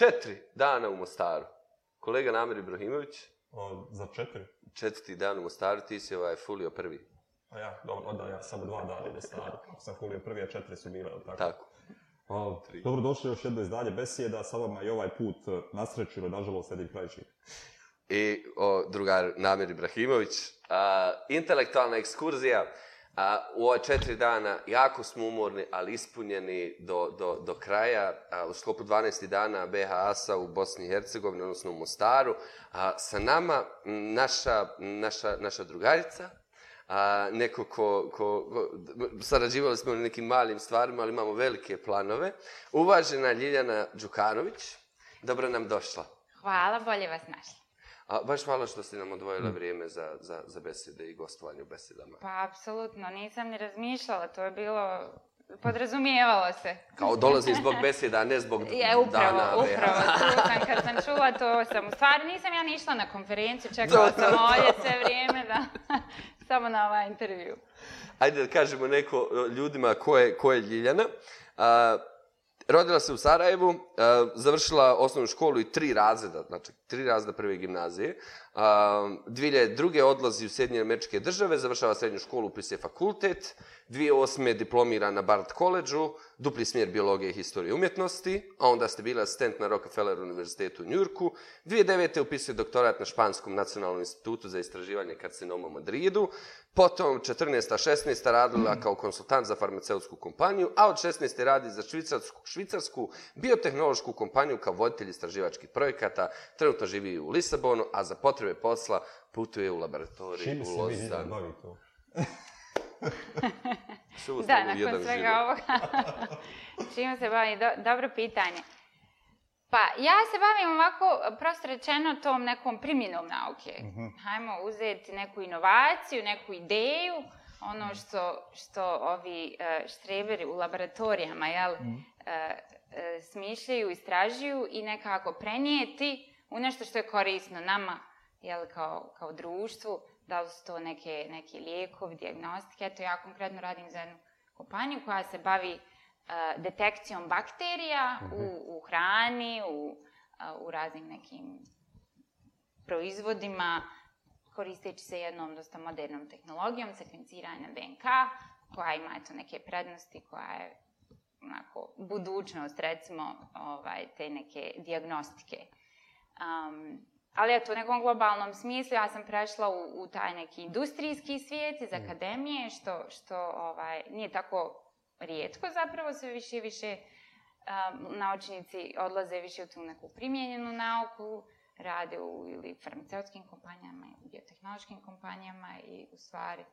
četiri dana u Mostaru. Kolega Namir Ibrahimović. O, za četiri? Četiri dan u Mostaru, ti si ovaj fulio prvi. A ja, dobro, da, ja samo dva dana u Mostaru. Ako sam fulio prvi, a četiri su bile, tako? Tako. O, tri. Dobro, došli još jedno izdanje besijeda, sa vama i ovaj put e, nasrećilo, nažalost, sedim krajčik. I o, drugar Namir Ibrahimović, a, intelektualna ekskurzija. Intelektualna ekskurzija. A, u ova četiri dana jako smo umorni, ali ispunjeni do, do, do kraja. A, u sklopu 12. dana BH ASA u Bosni i Hercegovini, odnosno u Mostaru, a, sa nama naša, naša, naša drugarica, a, neko ko, ko, ko, sarađivali smo na nekim malim stvarima, ali imamo velike planove, uvažena Ljiljana Đukanović, dobro nam došla. Hvala, bolje vas našli. A baš hvala što ste nam odvojila mm. vrijeme za, za, za besede i gostovanje u besedama. Pa, apsolutno, nisam ni razmišljala, to je bilo, podrazumijevalo se. Kao dolazi zbog beseda, a ne zbog je, upravo, dana. Upravo, upravo, sam, kad sam čula to, sam, u stvari nisam ja nišla na konferenciju, čekala sam ovdje sve vrijeme da, samo na ovaj intervju. Ajde da kažemo neko ljudima ko je, ko je Ljiljana. A, rodila se u Sarajevu, a, završila osnovnu školu i tri razreda, znači tri razna prve gimnazije. Um, 2002. odlazi u Sjedinje američke države, završava srednju školu, upisuje fakultet. 2008. diplomira na Bard koleđu, dupli smjer biologije, historije i umjetnosti, a onda ste bila asistent na Rockefeller univerzitetu u Njurku. 2009. upisuje doktorat na Španskom nacionalnom institutu za istraživanje karcinoma u Madridu. Potom 14. 16. radila kao konsultant za farmaceutsku kompaniju, a od 16. radi za švicarsku, švicarsku biotehnološku kompaniju kao voditelj istraživačkih projekata. Trenutno trenutno živi u Lisabonu, a za potrebe posla putuje u laboratoriju u Lozan. da, nakon svega živo. ovoga. Čim se bavim? Do, dobro pitanje. Pa, ja se bavim ovako, prosto rečeno, tom nekom primjenom nauke. Mm -hmm. Hajmo uzeti neku inovaciju, neku ideju, ono mhm. što, što ovi uh, štreberi u laboratorijama, jel, mm -hmm. uh, uh, smišljaju, istražuju i nekako prenijeti uh, u nešto što je korisno nama, jel, kao, kao društvu, da li su to neke, neki lijekovi, diagnostike. Eto, ja konkretno radim za jednu kompaniju koja se bavi uh, detekcijom bakterija u, mhm. u hrani, u, uh, u raznim nekim proizvodima, koristeći se jednom dosta modernom tehnologijom sekvenciranja DNK, koja ima eto neke prednosti, koja je onako, budućnost, recimo, ovaj, te neke diagnostike. Uh, Um, ali eto, u nekom globalnom smislu, ja sam prešla u, u taj neki industrijski svijet iz mm. akademije, što, što ovaj, nije tako rijetko zapravo, sve više i više um, naučnici odlaze više u tu neku primjenjenu nauku, rade u ili farmaceutskim kompanijama, ili biotehnološkim kompanijama i u stvari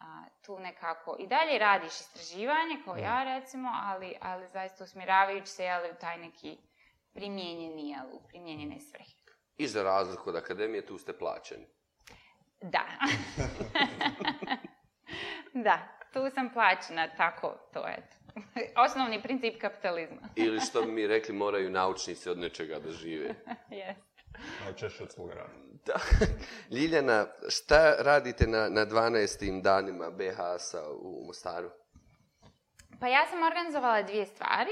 a, tu nekako i dalje radiš istraživanje, kao mm. ja recimo, ali, ali zaista usmjeravajući se jeli, u taj neki uh, primjenjeni, jel, u primjenjene svrhe. I za razliku od akademije, tu ste plaćeni. Da. da, tu sam plaćena, tako to je. Osnovni princip kapitalizma. Ili što bi mi rekli, moraju naučnici od nečega da žive. Jesi. Najčešće od svoga rada. Da. Ljiljana, šta radite na, na 12. danima BHS-a u Mostaru? Pa ja sam organizovala dvije stvari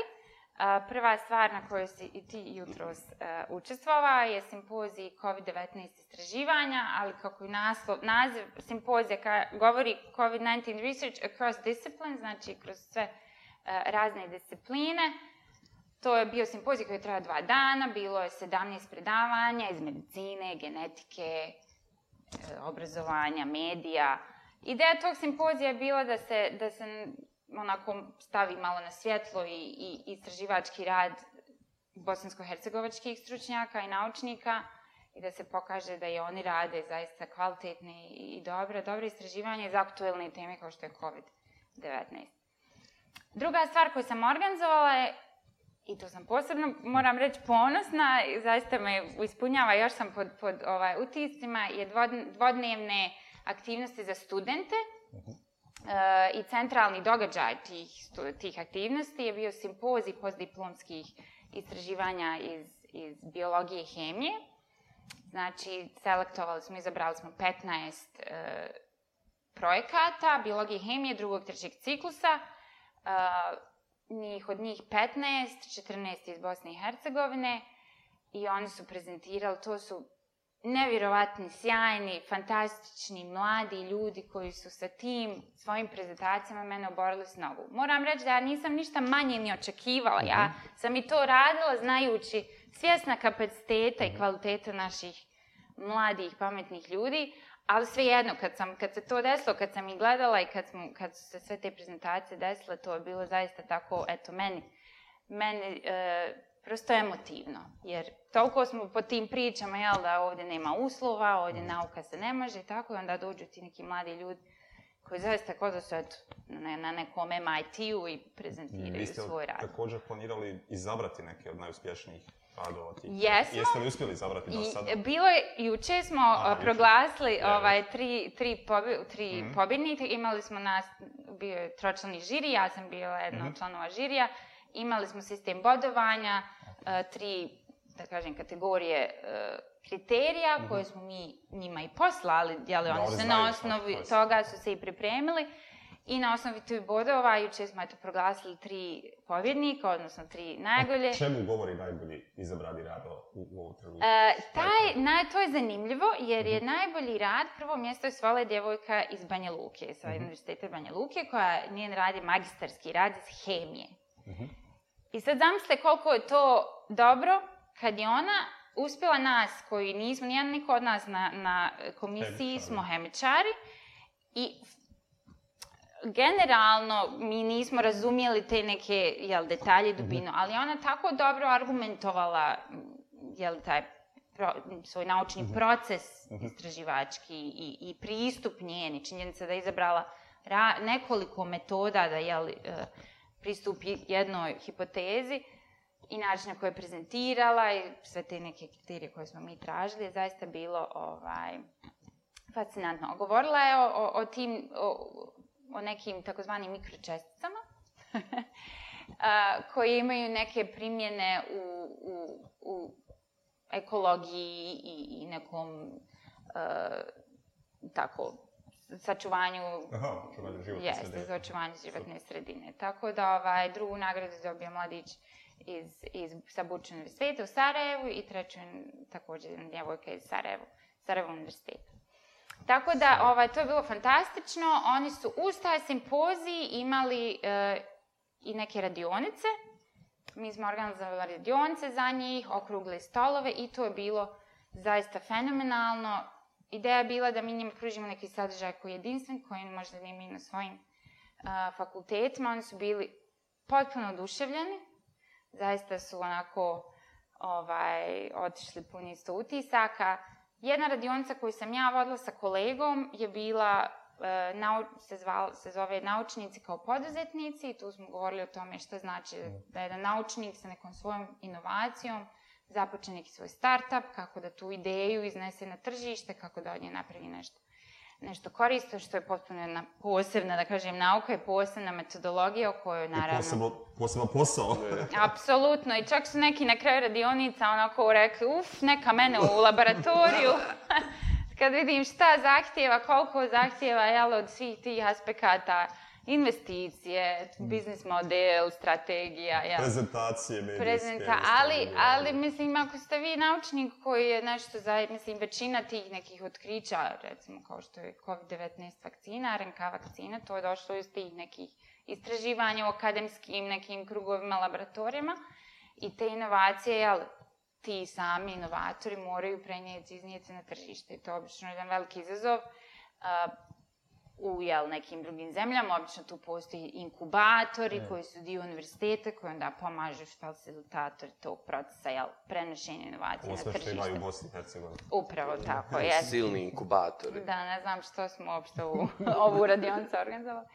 prva stvar na kojoj si i ti jutro uh, e, učestvovao je simpozij COVID-19 istraživanja, ali kako i naslov, naziv simpozija ka, govori COVID-19 research across disciplines, znači kroz sve uh, razne discipline. To je bio simpozij koji je trajao dva dana, bilo je 17 predavanja iz medicine, genetike, e, obrazovanja, medija. Ideja tog simpozija je bila da se, da se onako stavi malo na svjetlo i, i istraživački rad bosansko-hercegovačkih stručnjaka i naučnika i da se pokaže da i oni rade zaista kvalitetne i dobre, dobre istraživanje za aktuelne teme kao što je COVID-19. Druga stvar koju sam organizovala je, i to sam posebno, moram reći, ponosna, i zaista me ispunjava, još sam pod, pod ovaj, utiscima, je dvodnevne aktivnosti za studente. Uh mhm. -huh. Eh, i centralni događaj tih, tih aktivnosti je bio simpozij postdiplomskih istraživanja iz, iz biologije i hemije. Znači, selektovali smo, izabrali smo 15 e, eh, projekata biologije i hemije drugog, trećeg ciklusa. E, njih od njih 15, 14 iz Bosne i Hercegovine. I oni su prezentirali, to su nevjerovatni, sjajni, fantastični, mladi ljudi koji su sa tim svojim prezentacijama mene oborili s nogu. Moram reći da ja nisam ništa manje ni očekivala. Ja mhm. sam i to radila znajući svjesna kapaciteta i kvaliteta naših mladih, pametnih ljudi, ali svejedno, kad, sam, kad se to desilo, kad sam ih gledala i kad, smo, kad su se sve te prezentacije desile, to je bilo zaista tako, eto, meni, meni e, prosto emotivno, jer toliko smo po tim pričama, jel, da ovdje nema uslova, ovdje mm. nauka se ne može, tako i onda dođu ti neki mladi ljudi koji zaista kod su eto, na nekom MIT-u i prezentiraju mm, svoj rad. Niste također planirali izabrati neke od najuspješnijih radova tih? Jesmo. Jeste li uspjeli izabrati do sada? Bilo je, juče smo A, proglasili juče. ovaj, tri, tri, pobi, tri mm -hmm. pobjednike, imali smo nas, bio je tročlani žiri, ja sam bila jedna mm -hmm. od mhm. članova žirija, imali smo sistem bodovanja, okay. E, tri da kažem, kategorije e, kriterija mm -hmm. koje smo mi njima i poslali, jel' oni se na osnovi svoj, toga su se i pripremili. I na osnovi tu bodova, juče smo eto proglasili tri pobjednika, odnosno tri e, najbolje. O čemu govori najbolji izabrani rad u, u ovom trenutku? E, taj, na, to je zanimljivo jer je mm -hmm. najbolji rad, prvo mjesto je svala djevojka iz Banja Luke, sa mm -hmm. Univerziteta Banja Luke, koja njen rad je magistarski rad iz hemije. Mm -hmm. I sad zamislite koliko je to dobro, kad je ona uspjela nas, koji nismo, nijedan niko od nas na, na komisiji, hemičari. smo hemičari, i generalno mi nismo razumijeli te neke jel, detalje, mhm. dubinu, ali ona tako dobro argumentovala jel, taj pro, svoj naučni uh mhm. -huh. proces mhm. istraživački i, i pristup njeni. Činjenica da je izabrala ra, nekoliko metoda da jel, eh, pristupi jednoj hipotezi, uh, i način na koji je prezentirala i sve te neke kriterije koje smo mi tražili je zaista bilo ovaj, fascinantno. Govorila je o, o, o tim, o, o nekim takozvanim mikročesticama koje imaju neke primjene u, u, u ekologiji i, i nekom uh, tako sačuvanju Aha, životne jeste, sredine. Jeste, za očuvanje životne sredine. Tako da ovaj, drugu nagradu je dobio mladić iz, iz sa bučenog sveta u Sarajevu i treća takođe djevojka iz Sarajevu, Sarajevo univerziteta. Tako da, ovaj, to je bilo fantastično. Oni su uz taj simpozij imali e, i neke radionice. Mi smo organizovali radionice za njih, okrugle stolove i to je bilo zaista fenomenalno. Ideja je bila da mi njima pružimo neki sadržaj koji je jedinstven, koji možda nije mi na svojim e, fakultetima. Oni su bili potpuno oduševljeni zaista su onako ovaj, otišli puni sto utisaka. Jedna radionica koju sam ja vodila sa kolegom je bila, e, nau, se, zval, se zove naučnici kao poduzetnici i tu smo govorili o tome što znači da je jedan naučnik sa nekom svojom inovacijom započne neki svoj startup, kako da tu ideju iznese na tržište, kako da od nje napravi nešto nešto koristio, što je potpuno jedna posebna, da kažem, nauka i posebna metodologija o kojoj, naravno... Posebno, posebno posao. Apsolutno. I čak su neki na kraju radionica onako rekli, uf, neka mene u laboratoriju. Kad vidim šta zahtjeva, koliko zahtjeva, jel, od svih tih aspekata investicije, mm. biznis model, strategija, ja. prezentacije medijske. Prezenta, ali, ono, ali mislim, ako ste vi naučnik koji je nešto za, mislim, većina tih nekih otkrića, recimo kao što je COVID-19 vakcina, RNK vakcina, to je došlo iz tih nekih istraživanja u akademskim nekim krugovima, laboratorijama i te inovacije, jel, ti sami inovatori moraju prenijeti iznijeti na tržište. To je obično jedan veliki izazov u jel, nekim drugim zemljama. Obično tu postoji inkubatori e. koji su dio univerziteta koji onda pomažu facilitator tog procesa jel, prenošenja inovacije na tržište. Ovo sve što imaju u Bosni i Hercegovini. Upravo e. tako, jesu. Silni inkubatori. Da, ne znam što smo uopšte u, ovu radionicu organizovali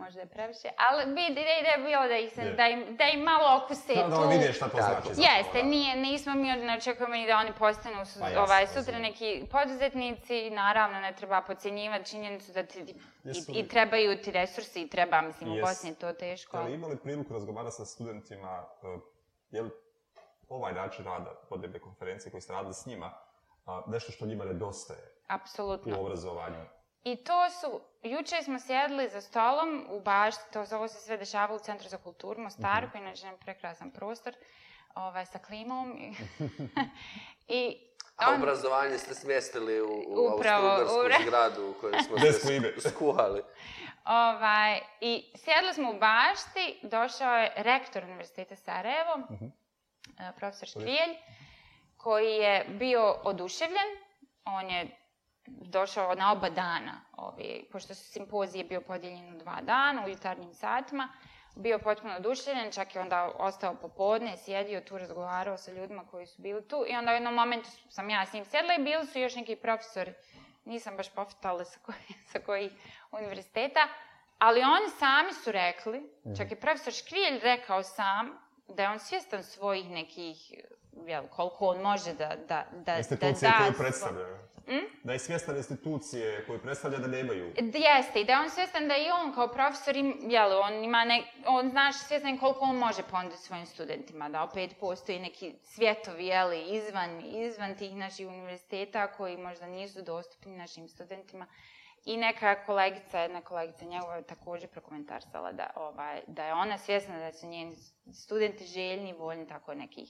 možda je previše, ali vidi da je bilo da, se, da, im, da im malo okuse da, tu. Da vam vidi šta to da, znači. Jeste, da. nije, nismo mi ne očekujemo ni da oni postanu su, pa, jas, ovaj, sutra jas. neki poduzetnici, naravno ne treba pocijenjivati činjenicu da ti, yes, i, i, trebaju ti resursi i treba, mislim, yes. u Bosni to teško. Ali imali priliku razgovarati sa studentima, e, je li ovaj način rada podrebne konferencije koji ste radili s njima, nešto što njima nedostaje? Apsolutno. U obrazovanju. I to su, juče smo sjedli za stolom u bašti, to zove se sve dešava u Centru za kulturu, Mostaru, mhm. koji je prekrasan prostor, ovaj, sa klimom. I, i A on, obrazovanje ste smjestili u, u upravo, austro zgradu u kojoj smo se skuhali. ovaj, I sjedli smo u bašti, došao je rektor Univerziteta Sarajevo, mhm. e, profesor Škrijelj, koji je bio oduševljen. On je došao na oba dana, ovaj, pošto su simpozije bio podijeljen u dva dana, u jutarnjim satima, bio potpuno oduševljen, čak je onda ostao popodne, sjedio tu, razgovarao sa ljudima koji su bili tu i onda u jednom momentu sam ja s njim sjedla i bili su još neki profesori, nisam baš pofitala sa, koji, sa kojih univerziteta, ali oni sami su rekli, čak mhm. je profesor Škrijelj rekao sam, da je on svjestan svojih nekih jel, koliko on može da da da institucije da da koje predstavlja. Hm? Mm? Da je svjestan institucije koje predstavlja da nemaju. Da jeste, i da je on svjestan da i on kao profesor, im, jel, on ima ne, on znaš svjestan koliko on može ponuditi svojim studentima, da opet postoji neki svjetovi, jel, izvan, izvan tih naših univerziteta koji možda nisu dostupni našim studentima. I neka kolegica, jedna kolegica njegova je također prokomentarsala da, ovaj, da je ona svjesna da su njeni studenti željni i voljni tako nekih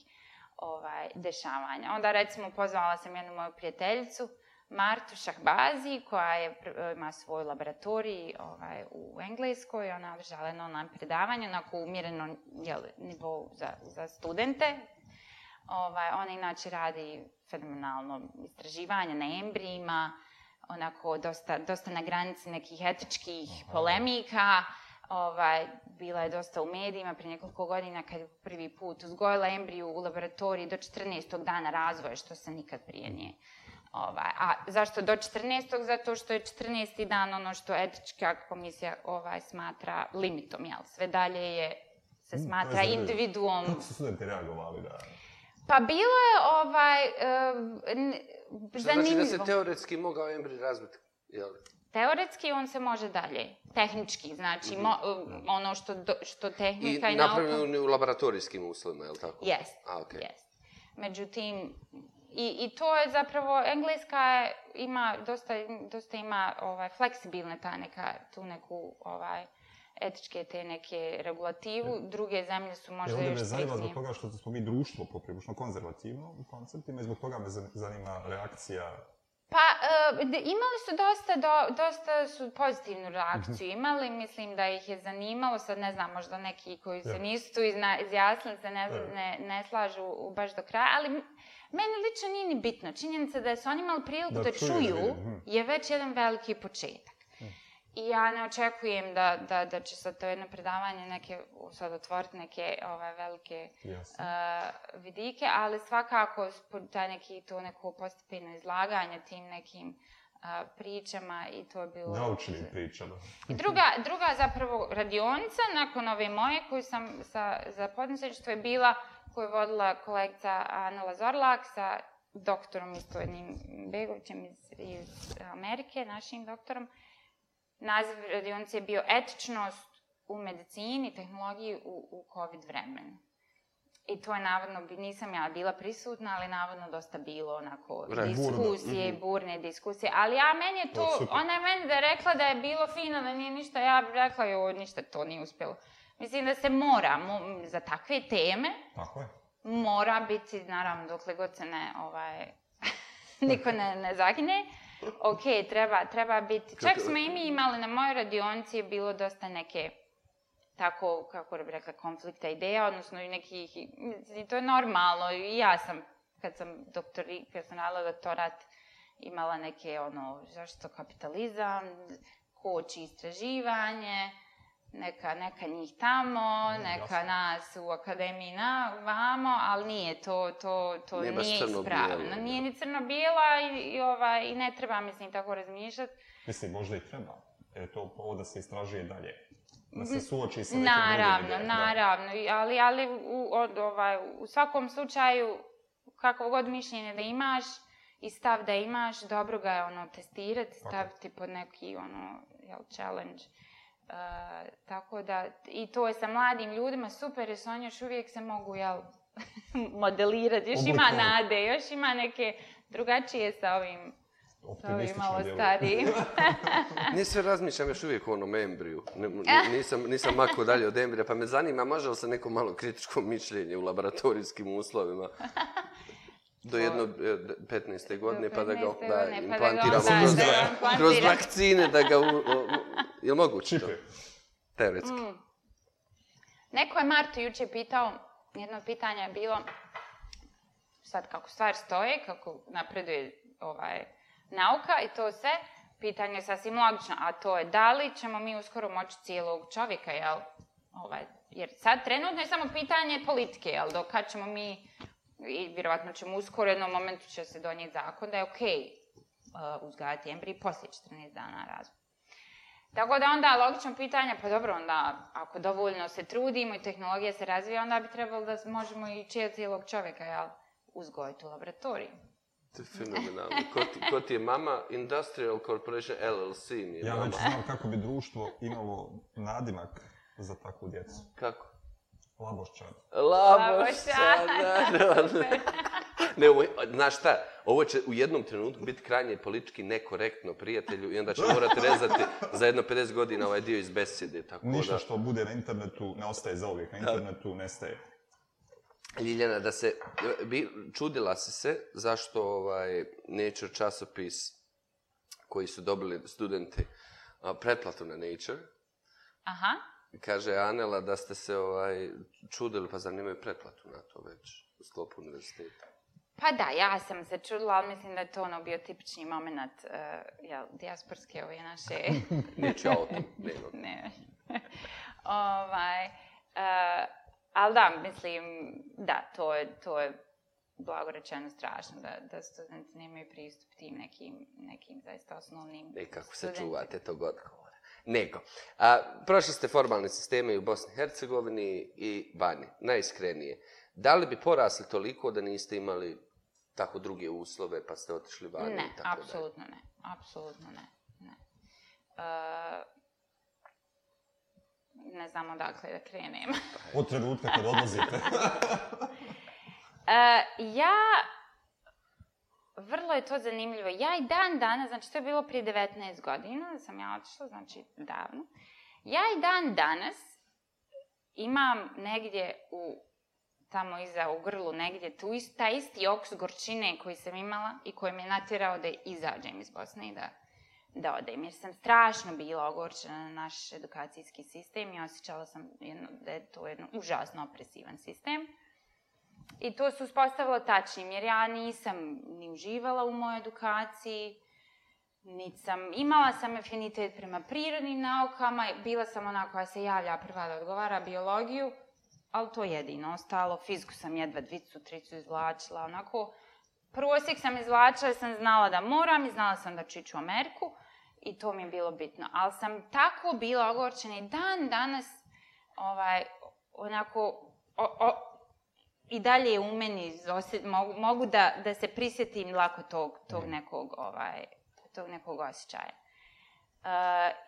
ovaj, dešavanja. Onda recimo pozvala sam jednu moju prijateljicu, Martu Šahbazi, koja je, ima svoj laboratorij ovaj, u Engleskoj, ona održala jedno online predavanje, onako umjereno jel, nivou za, za studente. Ovaj, ona inače radi fenomenalno istraživanje na embrijima, onako dosta, dosta na granici nekih etičkih polemika. Aha ovaj, bila je dosta u medijima pre nekoliko godina kad je prvi put uzgojila embriju u laboratoriji do 14. dana razvoja, što se nikad prije nije. Ovaj, a zašto do 14. Zato što je 14. dan ono što etička komisija ovaj smatra limitom, jel? Sve dalje je, se mm, smatra mm, individuom. Kako su studenti reagovali da... Pa bilo je ovaj, uh, zanimljivo. Što znači da se teoretski mogao embrij razviti? teoretski on se može dalje, tehnički, znači mm -hmm. ono što, do, što tehnika i, i nauka... I napravljeno u laboratorijskim uslovima, je li tako? Yes. A, okay. yes. Međutim, i, i to je zapravo, engleska ima dosta, dosta ima ovaj, fleksibilne ta neka, tu neku ovaj, etičke te neke regulativu, mhm. druge zemlje su možda e, još fleksibilne. Ovdje me zanima zbog toga što smo mi društvo poprivučno konzervativno u konceptima i zbog toga me zanima reakcija Pa, uh, imali su dosta, do, dosta su pozitivnu reakciju mhm. imali, mislim da ih je zanimalo, sad ne znam, možda neki koji se nisu tu izjasnili, se ne, ne, ne slažu baš do kraja, ali meni lično nije ni bitno. Činjenica da su oni imali priliku da, da čuju, mhm. je već jedan veliki početak. I ja ne očekujem da, da, da će sad to jedno predavanje neke, sad otvoriti neke ove velike uh, vidike, ali svakako ta neki to neko postepeno izlaganje tim nekim uh, pričama i to je bilo... Naučnim pričama. I druga, druga zapravo radionica nakon ove moje koju sam sa, za podnosečstvo je bila koju je vodila kolegica Ana Lazorlak sa doktorom isto jednim Begovićem iz, iz Amerike, našim doktorom. Uh, naziv radionice je bio etičnost u medicini i tehnologiji u, u COVID vremenu. I to je navodno, nisam ja bila prisutna, ali navodno dosta bilo onako diskusije, mm -hmm. burne diskusije. Ali ja, meni je to, o, ona je meni da rekla da je bilo fino, da nije ništa, ja bih rekla joj, ništa, to nije uspjelo. Mislim da se mora, mo, za takve teme, Tako je. mora biti, naravno, dokle god se ne, ovaj, niko ne, ne zagine. Uh, ok, treba, treba biti. Kako Čak smo i mi imali na mojoj radionici bilo dosta neke tako, kako bih rekla, konflikta ideja, odnosno i nekih, i to je normalno, i ja sam, kad sam doktor, kad sam radila doktorat, imala neke, ono, zašto kapitalizam, koči istraživanje, uh, neka, neka njih tamo, neka Jasne. nas u akademiji na vamo, ali nije to, to, to Neba nije ispravno. Nije ni crno-bijela i, i, ovaj, i ne treba, mislim, tako razmišljati. Mislim, možda i treba. E, to ovo da se istražuje dalje. Da se suoči sa nekim Naravno, ideje, naravno. Da. Ali, ali u, od, ovaj, u svakom slučaju, kakvo god mišljenje da imaš i stav da imaš, dobro ga je ono testirati, staviti pod neki ono, jel, challenge. Uh, tako da, i to je sa mladim ljudima super, jer Sonja još uvijek se mogu, jel, modelirati, još ima nade, još ima neke drugačije sa ovim, sa ovim malo starijim. ne se razmišljam još uvijek o onom embriju, eh. nisam, nisam mako dalje od embrija, pa me zanima, može li se neko malo kritičko mišljenje u laboratorijskim uslovima? do jedno 15. E, godine, 15. pa da ga da, pa implantiramo kroz, kroz vakcine, da ga u, u, Je li moguće to? Teoretski. Mm. Neko je Marto juče pitao, jedno pitanje je bilo, sad kako stvar stoje, kako napreduje ovaj, nauka i to sve, pitanje je sasvim logično, a to je da li ćemo mi uskoro moći cijelog čovjeka, jel? Ovaj, jer sad trenutno je samo pitanje politike, jel? Dok kad ćemo mi, i vjerovatno ćemo uskoro, jednom momentu će se donijeti zakon da je okej okay, uh, uzgajati embri poslije 14 dana razvoja. Tako da onda logično pitanje, pa dobro, onda ako dovoljno se trudimo i tehnologija se razvija, onda bi trebalo da možemo i čijeti cijelog čovjeka, jel? Uzgojiti u laboratoriju. To je fenomenalno. Ko ti, ko ti je mama? Industrial Corporation LLC mi je ja mama. Ja već znam kako bi društvo imalo nadimak za takvu djecu. Kako? Labošćan. Labošćan, naravno. ne, ovo, znaš šta, ovo će u jednom trenutku biti krajnje politički nekorektno prijatelju i onda će morati rezati za jedno 50 godina ovaj dio iz besede. Tako Ništa da... što bude na internetu ne ostaje za uvijek, na internetu da. nestaje. Ljiljana, da se, bi, čudila si se zašto ovaj Nature časopis koji su dobili studenti a, pretplatu na Nature. Aha. Kaže Anela da ste se ovaj čudili, pa zanimaju pretplatu na to već u sklopu univerziteta. Pa da, ja sam se čudila, ali mislim da je to ono bio tipični moment uh, jel, diasporske ove naše... Neće o tom, ne. ne. ovaj, uh, ali da, mislim, da, to je, to je blagorečeno strašno da, da studenti nemaju pristup tim nekim, nekim zaista osnovnim studentima. I kako se studenti. čuvate tog odgovora. Nego, a, prošli ste formalne sisteme i u Bosni i Hercegovini i Bani, najiskrenije. Da li bi porasli toliko da niste imali tako druge uslove, pa ste otišli vani ne, i tako apsolutno da. Ne, apsolutno ne. Apsolutno ne. Uh, ne e, znamo dakle da krenem. Od trenutka kad odlazite. uh, ja... Vrlo je to zanimljivo. Ja i dan danas, znači to je bilo prije 19 godina, da sam ja otišla, znači davno. Ja i dan danas imam negdje u tamo iza u grlu negdje, tu ist, ta isti oks gorčine koji sam imala i koji me natjerao da izađem iz Bosne i da, da odem. Jer sam strašno bila ogorčena na naš edukacijski sistem i osjećala sam jedno, da je to jedno užasno opresivan sistem. I to se uspostavilo tačnim, jer ja nisam ni uživala u mojoj edukaciji, niti sam imala sam afinitet prema prirodnim naukama, bila sam ona koja se javlja prva da odgovara biologiju, ali to jedino ostalo. Fiziku sam jedva dvicu, tricu izvlačila, onako... Prosjek sam izvlačila jer sam znala da moram i znala sam da ću ići u Ameriku. I to mi je bilo bitno. Ali sam tako bila ogorčena i dan danas, ovaj, onako, o, o, i dalje u meni osjet, mogu, mogu da, da se prisjetim lako tog, tog, mm. nekog, ovaj, tog nekog osjećaja. Uh,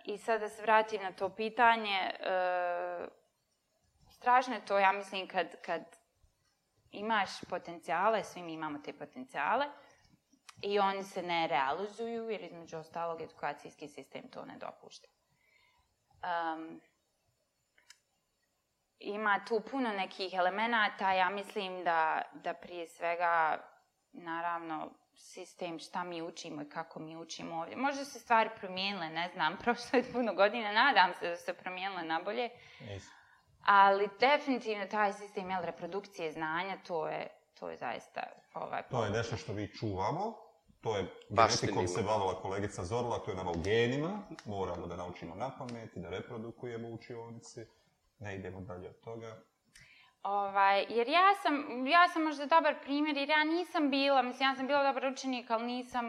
I sada se vratim na to pitanje. Uh, strašno je to, ja mislim, kad, kad imaš potencijale, svi mi imamo te potencijale, i oni se ne realizuju, jer između ostalog edukacijski sistem to ne dopušta. Um, ima tu puno nekih elemenata, ja mislim da, da prije svega, naravno, sistem šta mi učimo i kako mi učimo ovdje. Možda se stvari promijenile, ne znam, prošle puno godine, nadam se da se promijenile na bolje. Nisam. Ali definitivno taj sistem jel, reprodukcije znanja, to je, to je zaista... Ovaj to je nešto što mi čuvamo. To je genetikom se bavila kolegica Zorla, to je nama u genima. Moramo da naučimo na pamet i da reprodukujemo u učionici. Ne idemo dalje od toga. Ovaj, jer ja sam, ja sam možda dobar primjer, jer ja nisam bila, mislim, ja sam bila dobar učenik, ali nisam,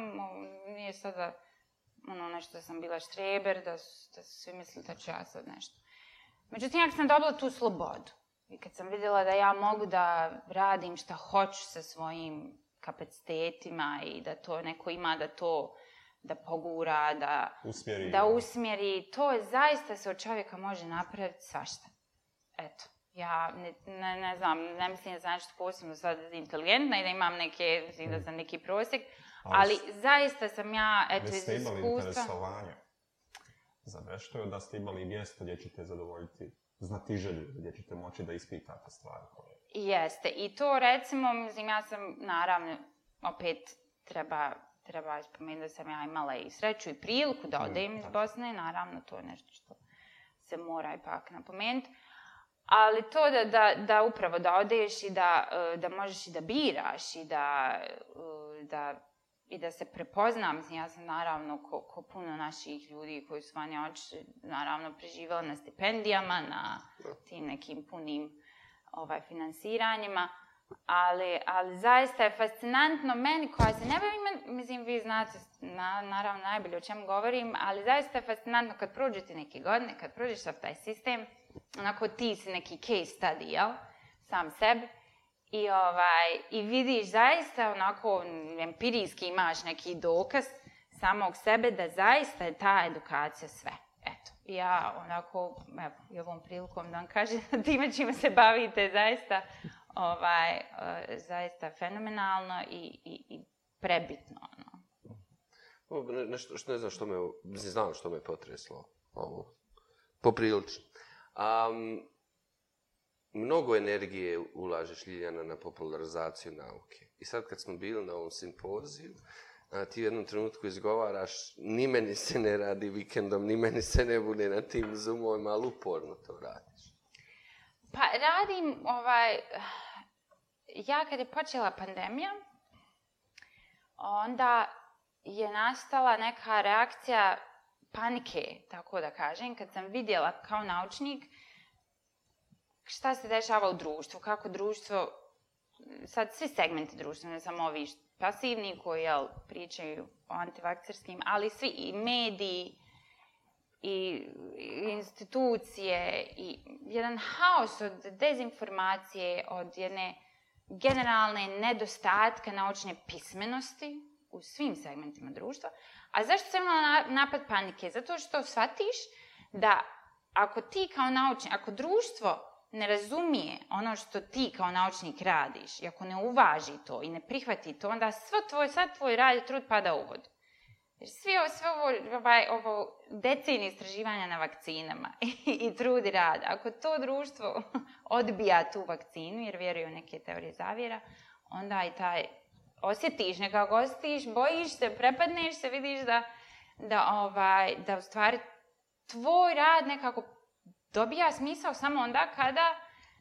nije sada ono nešto da sam bila štreber, da su, da su svi mislili da ću ja sad nešto. Međutim, ako sam dobila tu slobodu i kad sam vidjela da ja mogu da radim šta hoću sa svojim kapacitetima i da to neko ima da to da pogura, da usmjeri, da usmjeri. To je zaista se od čovjeka može napraviti svašta. Eto, ja ne, ne, ne znam, ne mislim da sam nešto posebno sad inteligentna i da imam neke, da sam neki prosjek, ali, ali zaista sam ja, eto, iz iskustva... Ali ste imali interesovanje zaveštaju da ste imali mjesto gdje ćete zadovoljiti znati želju, gdje ćete moći da ispitate stvari koje... Jeste, i to recimo, mislim, ja sam naravno, opet treba treba spomenuti da sam ja imala i sreću i priliku da mm, odem iz Bosne, naravno to je nešto što se mora ipak napomenuti. Ali to da, da, da upravo da odeš i da, e, da možeš i da biraš i da, e, da i da se prepoznam, ja sam naravno ko, ko puno naših ljudi koji su vanje oči, naravno preživao na stipendijama, na tim nekim punim ovaj, finansiranjima, ali, ali zaista je fascinantno meni koja se ne bavim, mislim vi znate na, naravno najbolje o čemu govorim, ali zaista je fascinantno kad prođe ti neke godine, kad prođeš sa taj sistem, onako ti si neki case study, jel? Sam sebi, I, ovaj, I vidiš zaista onako empirijski imaš neki dokaz samog sebe da zaista je ta edukacija sve. Eto, ja onako, evo, i ovom prilikom da vam kažem time čime se bavite zaista, ovaj, eh, zaista fenomenalno i, i, i prebitno. Ono. Nešto, što ne znam što me, ne znam što me potreslo ovo, poprilično. Um, mnogo energije ulažeš Ljiljana na popularizaciju nauke. I sad kad smo bili na ovom simpoziju, a, ti u jednom trenutku izgovaraš, ni meni se ne radi vikendom, ni meni se ne bude na tim zoomovim, ali uporno to radiš. Pa radim, ovaj, ja kad je počela pandemija, onda je nastala neka reakcija panike, tako da kažem, kad sam vidjela kao naučnik, uh, šta se dešava u društvu, kako društvo, sad svi segmenti društva, ne samo ovi pasivni koji jel, pričaju o antivakcerskim, ali svi i mediji, i institucije, i jedan haos od dezinformacije, od jedne generalne nedostatka naučne pismenosti u svim segmentima društva. A zašto sam imala napad panike? Zato što shvatiš da ako ti kao naučnik, ako društvo ne razumije ono što ti kao naučnik radiš i ako ne uvaži to i ne prihvati to, onda svo tvoj, sad tvoj rad i trud pada u vodu. Jer svi ovo, sve ovo, ovaj, ovo decenije istraživanja na vakcinama i, i trud i rad, ako to društvo odbija tu vakcinu jer vjeruje u neke teorije zavjera, onda i taj osjetiš, nekako osjetiš, bojiš se, prepadneš se, vidiš da, da, ovaj, da u stvari tvoj rad nekako dobija smisao samo onda kada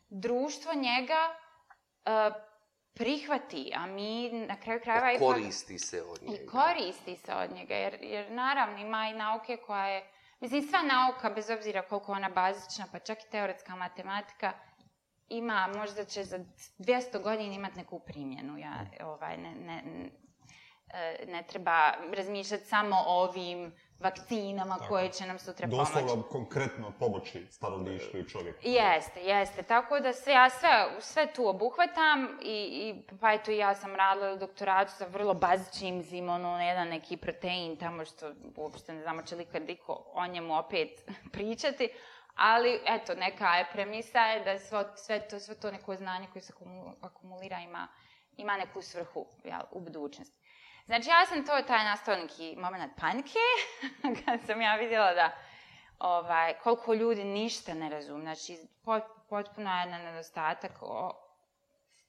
društvo njega uh, prihvati, a mi na kraju krajeva... I koristi ipak, se od njega. I koristi se od njega, jer, jer naravno ima i nauke koja je... Mislim, sva nauka, bez obzira koliko ona bazična, pa čak i teoretska matematika, ima, možda će za 200 godina imati neku primjenu. Ja, ovaj, ne, ne, E, ne treba razmišljati samo o ovim vakcinama tako. koje će nam sutra Doslovno pomoći. Doslovno konkretno pomoći stanovništvu i čovjeku. Jeste, jeste. Tako da sve, ja sve, sve tu obuhvatam i, i pa eto ja sam radila doktoratu sa vrlo bazičnim zim, ono, jedan neki protein tamo što uopšte ne znamo će li kad iko o njemu opet pričati. Ali, eto, neka je premisa je da svo, sve to, sve to neko znanje koje se akumulira ima, ima neku svrhu jel, u budućnosti. Znači, ja sam to taj nastavnik i moment panike, kad sam ja vidjela da ovaj, koliko ljudi ništa ne razume. Znači, potpuno jedan nedostatak o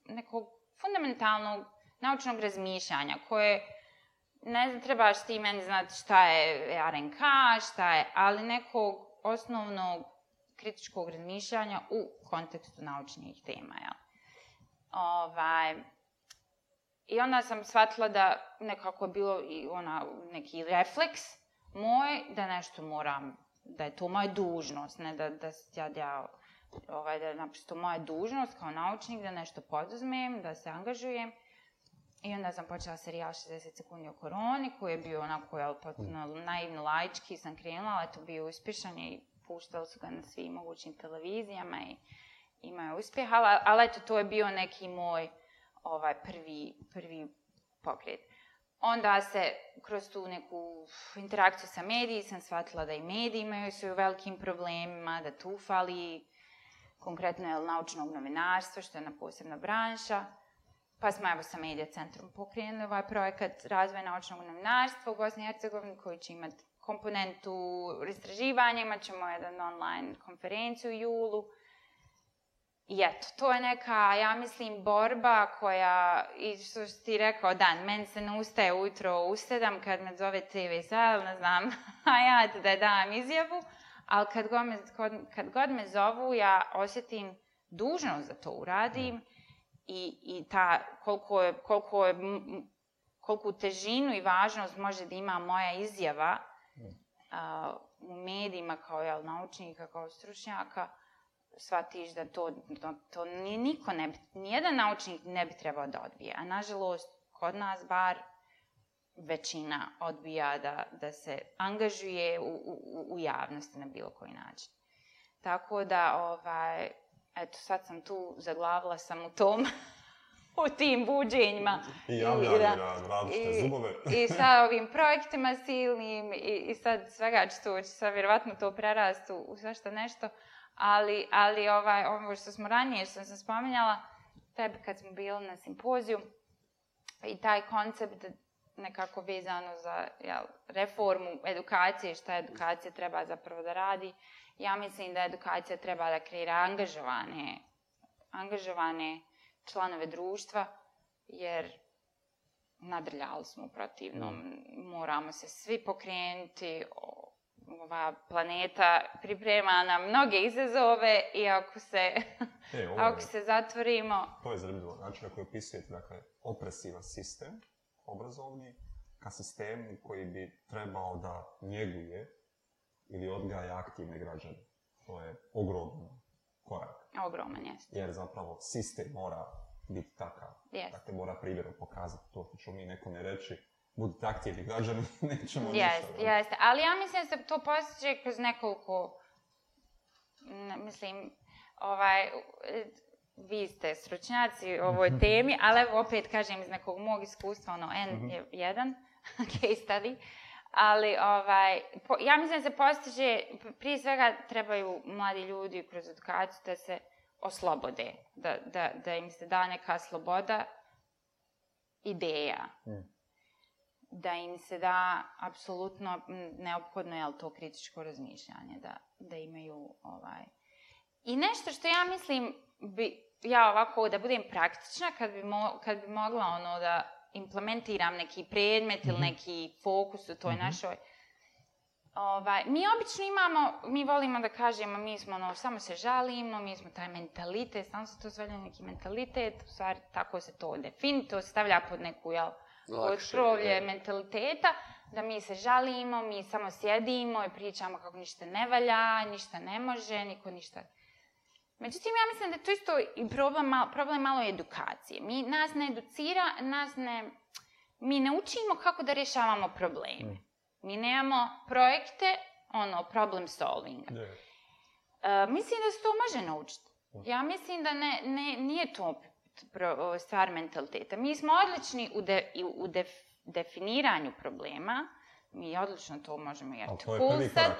nekog fundamentalnog naučnog razmišljanja koje ne znam, trebaš ti meni znati šta je RNK, šta je, ali nekog osnovnog kritičkog razmišljanja u kontekstu naučnih tema, jel? Ovaj, I onda sam shvatila da nekako je bilo i ona neki refleks moj da nešto moram, da je to moja dužnost, ne da, da ja, da ovaj, da je naprosto moja dužnost kao naučnik da nešto poduzmem, da se angažujem. I onda sam počela serijal 60 sekundi o koroni, koji je bio onako, jel, potpuno mm. naivno lajčki, sam krenula, ali to bio uspješan i puštali su ga na svim mogućim televizijama i imao je uspjeh, ali, ali eto, to je bio neki moj, uh, ovaj prvi, prvi pokret. Onda se kroz tu neku interakciju sa mediji sam shvatila da i mediji imaju se u velikim problemima, da tu fali konkretno je naučnog novinarstva, što je na posebna branša. Pa smo evo sa Medija centrom pokrenuli ovaj projekat razvoja naučnog novinarstva u Bosni i Hercegovini koji će imati komponentu istraživanja, imat ćemo jedan online konferenciju u julu. Uh, I eto, to je neka, ja mislim, borba koja, i što si ti rekao, dan, meni se ne ustaje ujutro u sedam kad me zove TV sal, ne znam, a ja da dam izjavu, ali kad god, me, kod, kad god me zovu, ja osjetim dužnost da to uradim mm. i, i ta, koliko, je, koliko, je, koliko težinu i važnost može da ima moja izjava uh, u medijima kao jel, naučnika, kao stručnjaka, uh, shvatiš da to, to, to ni, niko ne bi, nijedan naučnik ne bi trebao da odbije. A nažalost, kod nas bar većina odbija da, da se angažuje u, u, u javnosti na bilo koji način. Tako da, ovaj, eto, sad sam tu zaglavila sam u tom, u tim buđenjima. I javljanje i, da, i, i sa ovim projektima silnim i, i sad svega što će se vjerovatno to prerastu u svašta nešto ali, ali ovaj, ovo što smo ranije, što sam spominjala, tebe kad smo bili na simpoziju i taj koncept nekako vezano za jel, reformu edukacije, šta edukacija treba zapravo da radi, ja mislim da edukacija treba da kreira angažovane, angažovane članove društva, jer nadrljali smo u protivnom, no. Mm. moramo se svi pokrenuti, ova planeta priprema nam mnoge izazove i ako se, e, ovo, ako se zatvorimo... To je zanimljivo. Način na koji opisujete, dakle, opresivan sistem obrazovni ka sistemu koji bi trebao da njeguje ili odgaja aktivne građane. To je ogromno korak. Ogroman, jeste. Jer zapravo sistem mora biti takav. Jeste. Dakle, mora primjerom pokazati to što ćemo mi nekome reći budite aktivni građani, nećemo ništa. Jeste, ono. jeste. Ali ja mislim da se to postiđe kroz nekoliko, ne, mislim, ovaj, vi ste sručnjaci u ovoj temi, ali opet kažem iz nekog mog iskustva, ono, N mhm. je jedan case study, ali ovaj, po, ja mislim da se postiže, prije svega trebaju mladi ljudi kroz edukaciju da se oslobode, da, da, da im se da neka sloboda ideja. Mm da im se da apsolutno neophodno je to kritičko razmišljanje da, da imaju ovaj... I nešto što ja mislim bi ja ovako da budem praktična kad bi, mo, kad bi mogla ono da implementiram neki predmet mm -hmm. ili mhm. neki fokus u toj mm -hmm. našoj Ovaj, mi obično imamo, mi volimo da kažemo, mi smo ono, samo se žalimo, mi smo taj mentalitet, samo se to zvalja neki mentalitet, u stvari tako se to defini, to se stavlja pod neku, jel, mm -hmm otrovlje mentaliteta, da mi se žalimo, mi samo sjedimo i pričamo kako ništa ne valja, ništa ne može, niko ništa... Međutim, ja mislim da je to isto i problem, problem malo edukacije. Mi nas ne educira, nas ne... Mi ne učimo kako da rješavamo probleme. Mm. Mi nemamo projekte, ono, problem solvinga. Uh, e, mislim da se to može naučiti. Mm. Ja mislim da ne, ne, nije to stvar mentaliteta. Mi smo odlični u, de, u de, definiranju problema. Mi odlično to možemo jer to je prvi korak.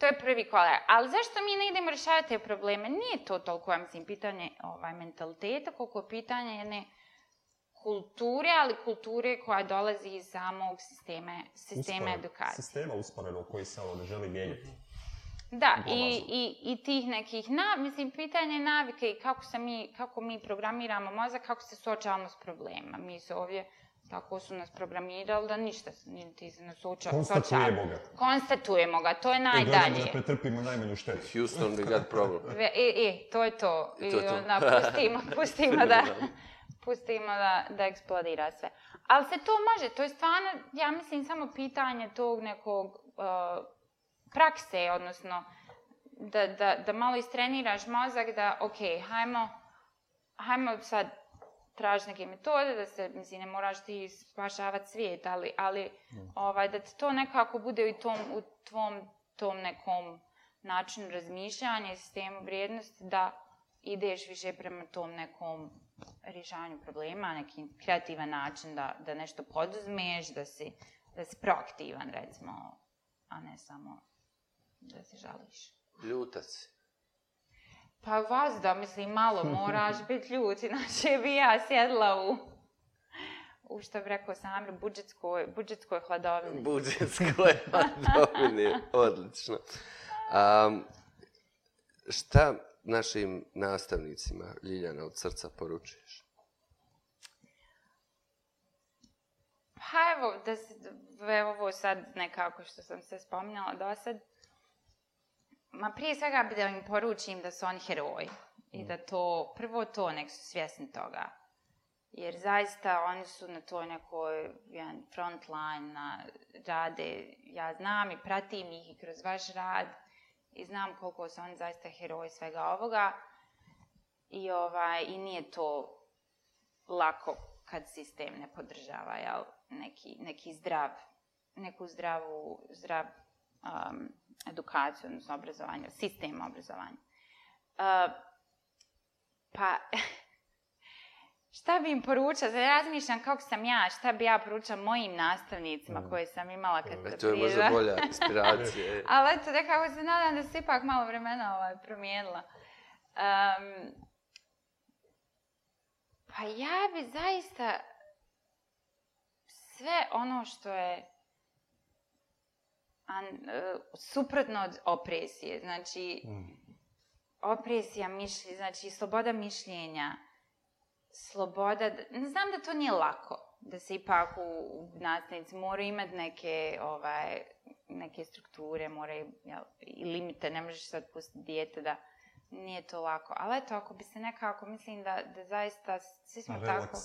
To je prvi korak. Ali zašto mi ne idemo rješavati te probleme? Nije to toliko, ja mislim, pitanje ovaj, mentaliteta, koliko je pitanje jedne kulture, ali kulture koja dolazi iz samog sisteme, sisteme Uspore, edukacije. Sistema usporeno koji se ono ne želi mijenjati. Da, i, i, i tih nekih, na, mislim, pitanje navike i kako, se mi, kako mi programiramo mozak, kako se suočavamo s problema. Mi se ovdje, tako su nas programirali da ništa, niti se nas suočavamo. Konstatujemo ga. Konstatujemo ga, to je e, najdalje. I gledamo da pretrpimo najmanju štetu. Houston, we got problem. E, e, e, to je to. I, to je to. I onda pustimo, pustimo da, pustimo da, da eksplodira sve. Ali se to može, to je stvarno, ja mislim, samo pitanje tog nekog uh, prakse, odnosno da, da, da malo istreniraš mozak da, ok, hajmo, hajmo sad traži neke metode da se, mislim, ne moraš ti spašavati svijet, ali, ali mm. ovaj, da to nekako bude u, tom, u tvom tom nekom načinu razmišljanja i sistemu vrijednosti da ideš više prema tom nekom rješavanju problema, neki kreativan način da, da nešto poduzmeš, da si, da si proaktivan, recimo, a ne samo da se žališ. Ljutac. Pa vazda, mislim, malo moraš biti ljut, inače bi ja sjedla u, u što bi rekao sam, budžetskoj, budžetskoj hladovini. Budžetskoj hladovini, odlično. Um, šta našim nastavnicima Ljiljana od srca poručuješ? Pa evo, da se, evo ovo sad nekako što sam se spominjala do sad, Ma prije svega bi da im poručim da su oni heroji. I mm. da to, prvo to, nek su svjesni toga. Jer zaista oni su na toj nekoj jedan front line na rade. Ja znam i pratim ih i kroz vaš rad. I znam koliko su oni zaista heroji svega ovoga. I, ovaj, i nije to lako kad sistem ne podržava jel? Neki, neki zdrav, neku zdravu, zdrav um, edukaciju, odnosno obrazovanje, sistem obrazovanja. Uh, pa, šta bi im poručao? Sad razmišljam kako sam ja, šta bi ja poručao mojim nastavnicima mm. koje sam imala kad mm. se To je možda bolja inspiracija. E. Ali eto, nekako se nadam da se ipak malo vremena ovaj, promijenila. Um, pa ja bi zaista sve ono što je a, uh, e, suprotno od opresije. Znači, mm. opresija mišlje, znači sloboda mišljenja, sloboda... Ne znam da to nije lako, da se ipak u, u nastavnici moraju imati neke, ovaj, neke strukture, moraju jel, i limite, ne možeš sad pustiti dijete da nije to lako. Ali eto, ako bi se nekako, mislim da, da zaista svi smo tako...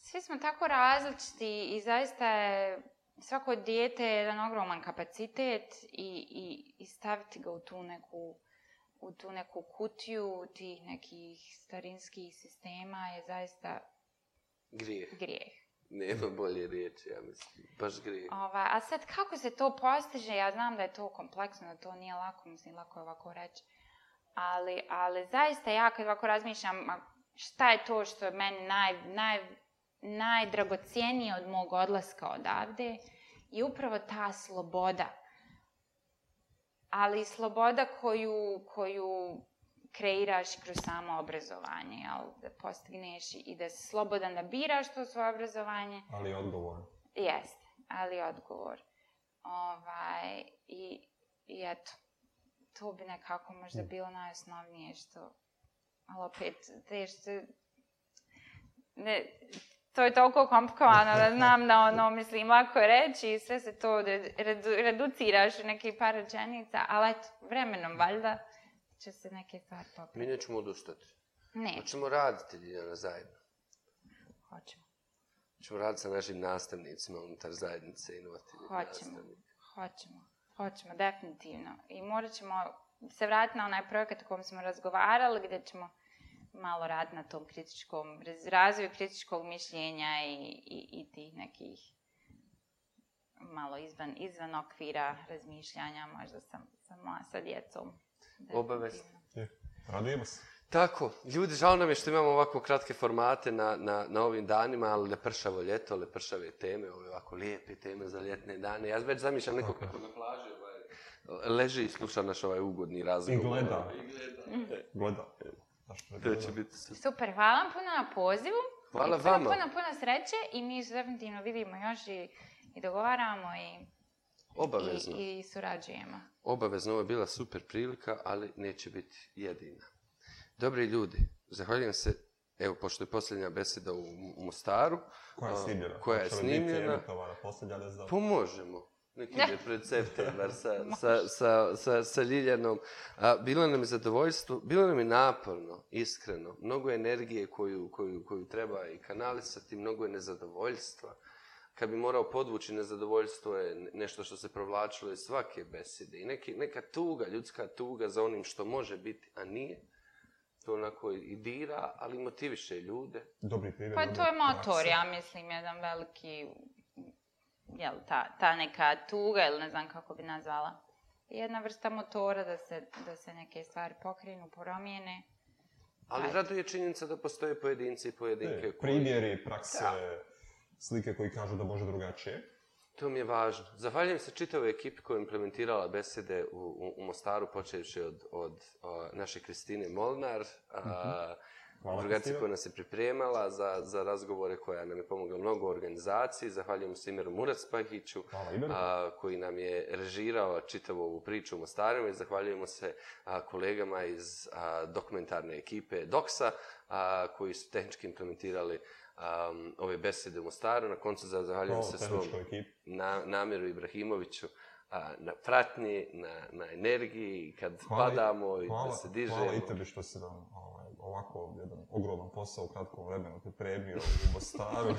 Svi smo tako različiti i zaista je svako dijete je jedan ogroman kapacitet i, i, i staviti ga u tu neku u tu neku kutiju tih nekih starinskih sistema je zaista grijeh. grijeh. Nema bolje riječi, ja mislim. Baš grije. Ova, a sad, kako se to postiže? Ja znam da je to kompleksno, da to nije lako, mislim, lako je ovako reći. Ali, ali zaista ja kad ovako razmišljam, šta je to što je meni naj, naj, najdragocijenije od mog odlaska odavde je upravo ta sloboda. Ali sloboda koju, koju kreiraš kroz samo obrazovanje, jel? da postigneš i da si slobodan da biraš to svoje obrazovanje. Ali odgovor. Jeste, ali odgovor. Ovaj, i, I eto, to bi nekako možda mm. bilo najosnovnije što... Ali opet, te što... Ne, to je toliko komplikovano da znam da ono, mislim, ako reći, sve se to redu, reduciraš u neke par rečenica, ali eto, vremenom, valjda, će se neke par popraviti. Mi nećemo odustati. Ne. Hoćemo raditi, Dijana, zajedno. Hoćemo. Hoćemo raditi sa našim nastavnicima unutar zajednice i novatim Hoćemo. Hoćemo. Hoćemo, definitivno. I morat ćemo se vratiti na onaj projekat o kojem smo razgovarali, gdje ćemo malo rad na tom kritičkom, razvoju kritičkog mišljenja i, i, i tih nekih malo izvan, izvan okvira razmišljanja, možda sam, sam mla, sa djecom. Obavezno. Je, radujemo se. Tako, ljudi, žao nam je što imamo ovako kratke formate na, na, na ovim danima, ali lepršavo ljeto, lepršave teme, ove ovako lijepe teme za ljetne dane. Ja već zamišljam nekog kako na plaži, ovaj, leži i sluša naš ovaj ugodni razgovor. I gleda. I gleda. E, gleda. To će biti super. Super, hvala vam puno na pozivu. Hvala I vama. Puno, puno sreće i mi se definitivno vidimo još i, i dogovaramo i... Obavezno. I, I surađujemo. Obavezno, ovo je bila super prilika, ali neće biti jedina. Dobri ljudi, zahvaljujem se, evo, pošto je posljednja beseda u, u Mostaru. Koja je snimljena. Koja je snimljena. Koja je snimljena. Koja je snimljena. Koja je snimljena. Koja je snimljena nek ide pred septembar sa, sa, sa, sa, sa Ljiljanom. A, bilo nam je zadovoljstvo, bilo nam je naporno, iskreno. Mnogo energije koju, koju, koju treba i kanalisati, mnogo je nezadovoljstva. Kad bi morao podvući nezadovoljstvo je nešto što se provlačilo iz svake besede. I neki, neka tuga, ljudska tuga za onim što može biti, a nije to onako i dira, ali motiviše ljude. Dobri primjer. Pa to je motor, praksa. ja mislim, jedan veliki jel, ta, ta neka tuga ili ne znam kako bi nazvala. Jedna vrsta motora da se, da se neke stvari pokrenu, promijene. Ali zato je činjenica da postoje pojedinci i pojedinke. Ne, koji... Primjeri, prakse, da. slike koji kažu da može drugačije. To mi je važno. Zahvaljujem se čitavoj ekipi koja je implementirala besede u, u, u Mostaru, počeviše od, od, od o, naše Kristine Molnar. Uh -huh. a, mhm. Hvala Drugarci koja nas je pripremala za, za razgovore koja nam je pomogla mnogo u organizaciji. Zahvaljujem se Imeru Murac-Pahiću koji nam je režirao čitavu ovu priču u Mostarima i zahvaljujemo se a, kolegama iz a, dokumentarne ekipe DOKSA a, koji su tehnički implementirali um, ove besede u Mostaru. Na koncu za, zahvaljujem Hvala se svom na, Namiru Ibrahimoviću a, na pratnji, na, na energiji kad Hvala, padamo i kad se dižemo. Hvala i tebi što si nam ovo ovaj, ovako jedan ogroman posao u kratkom vremenu pripremio u Mostaru.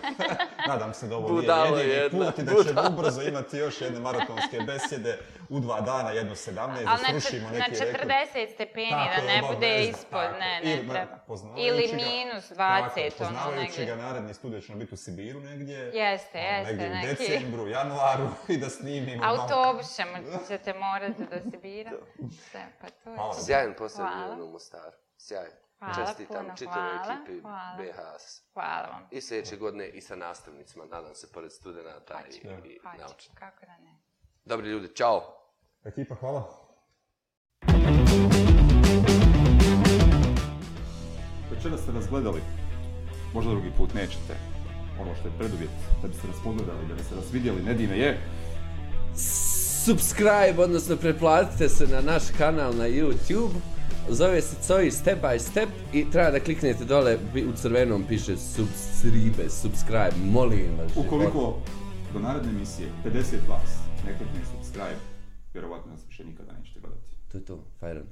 Nadam se da ovo Budalo nije jedini put i da će ubrzo imati još jedne maratonske besjede u dva dana, jedno sedamne, da srušimo neki rekord. Na 40 rekord. stepeni, tako, da ne obavno, bude ispod, tako. ne, ne Ili, treba. Ili minus 20, tako, ono negdje. Poznavajući ga, naredni studij će biti u Sibiru negdje. Jeste, ono, jeste. Negdje neki. u decembru, januaru i da snimimo. Autobusem ćete morati do Sibira. Sve, pa to je. Sjajan posao ono u Mostaru. Sjajan. Hvala Čestitam čitavoj ekipi hvala. BHS. Hvala vam. I sljedeće godine i sa nastavnicima, nadam se, pored studenta i, i naučnika. Kako da ne. Dobri ljudi, čao! Ekipa, hvala. Večera ste nas gledali. Možda drugi put nećete. Ono što je preduvjet da biste nas pogledali, da biste nas vidjeli, Nedine je... Subscribe, odnosno preplatite se na naš kanal na YouTube zove se Coy Step by Step i treba da kliknete dole, u crvenom piše subscribe, subscribe, molim vas. Ukoliko od... do naredne emisije 50 vas ne klikne subscribe, vjerovatno nas više nikada nećete gledati. To je to, Fajrant.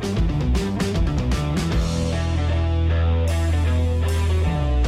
Thank you.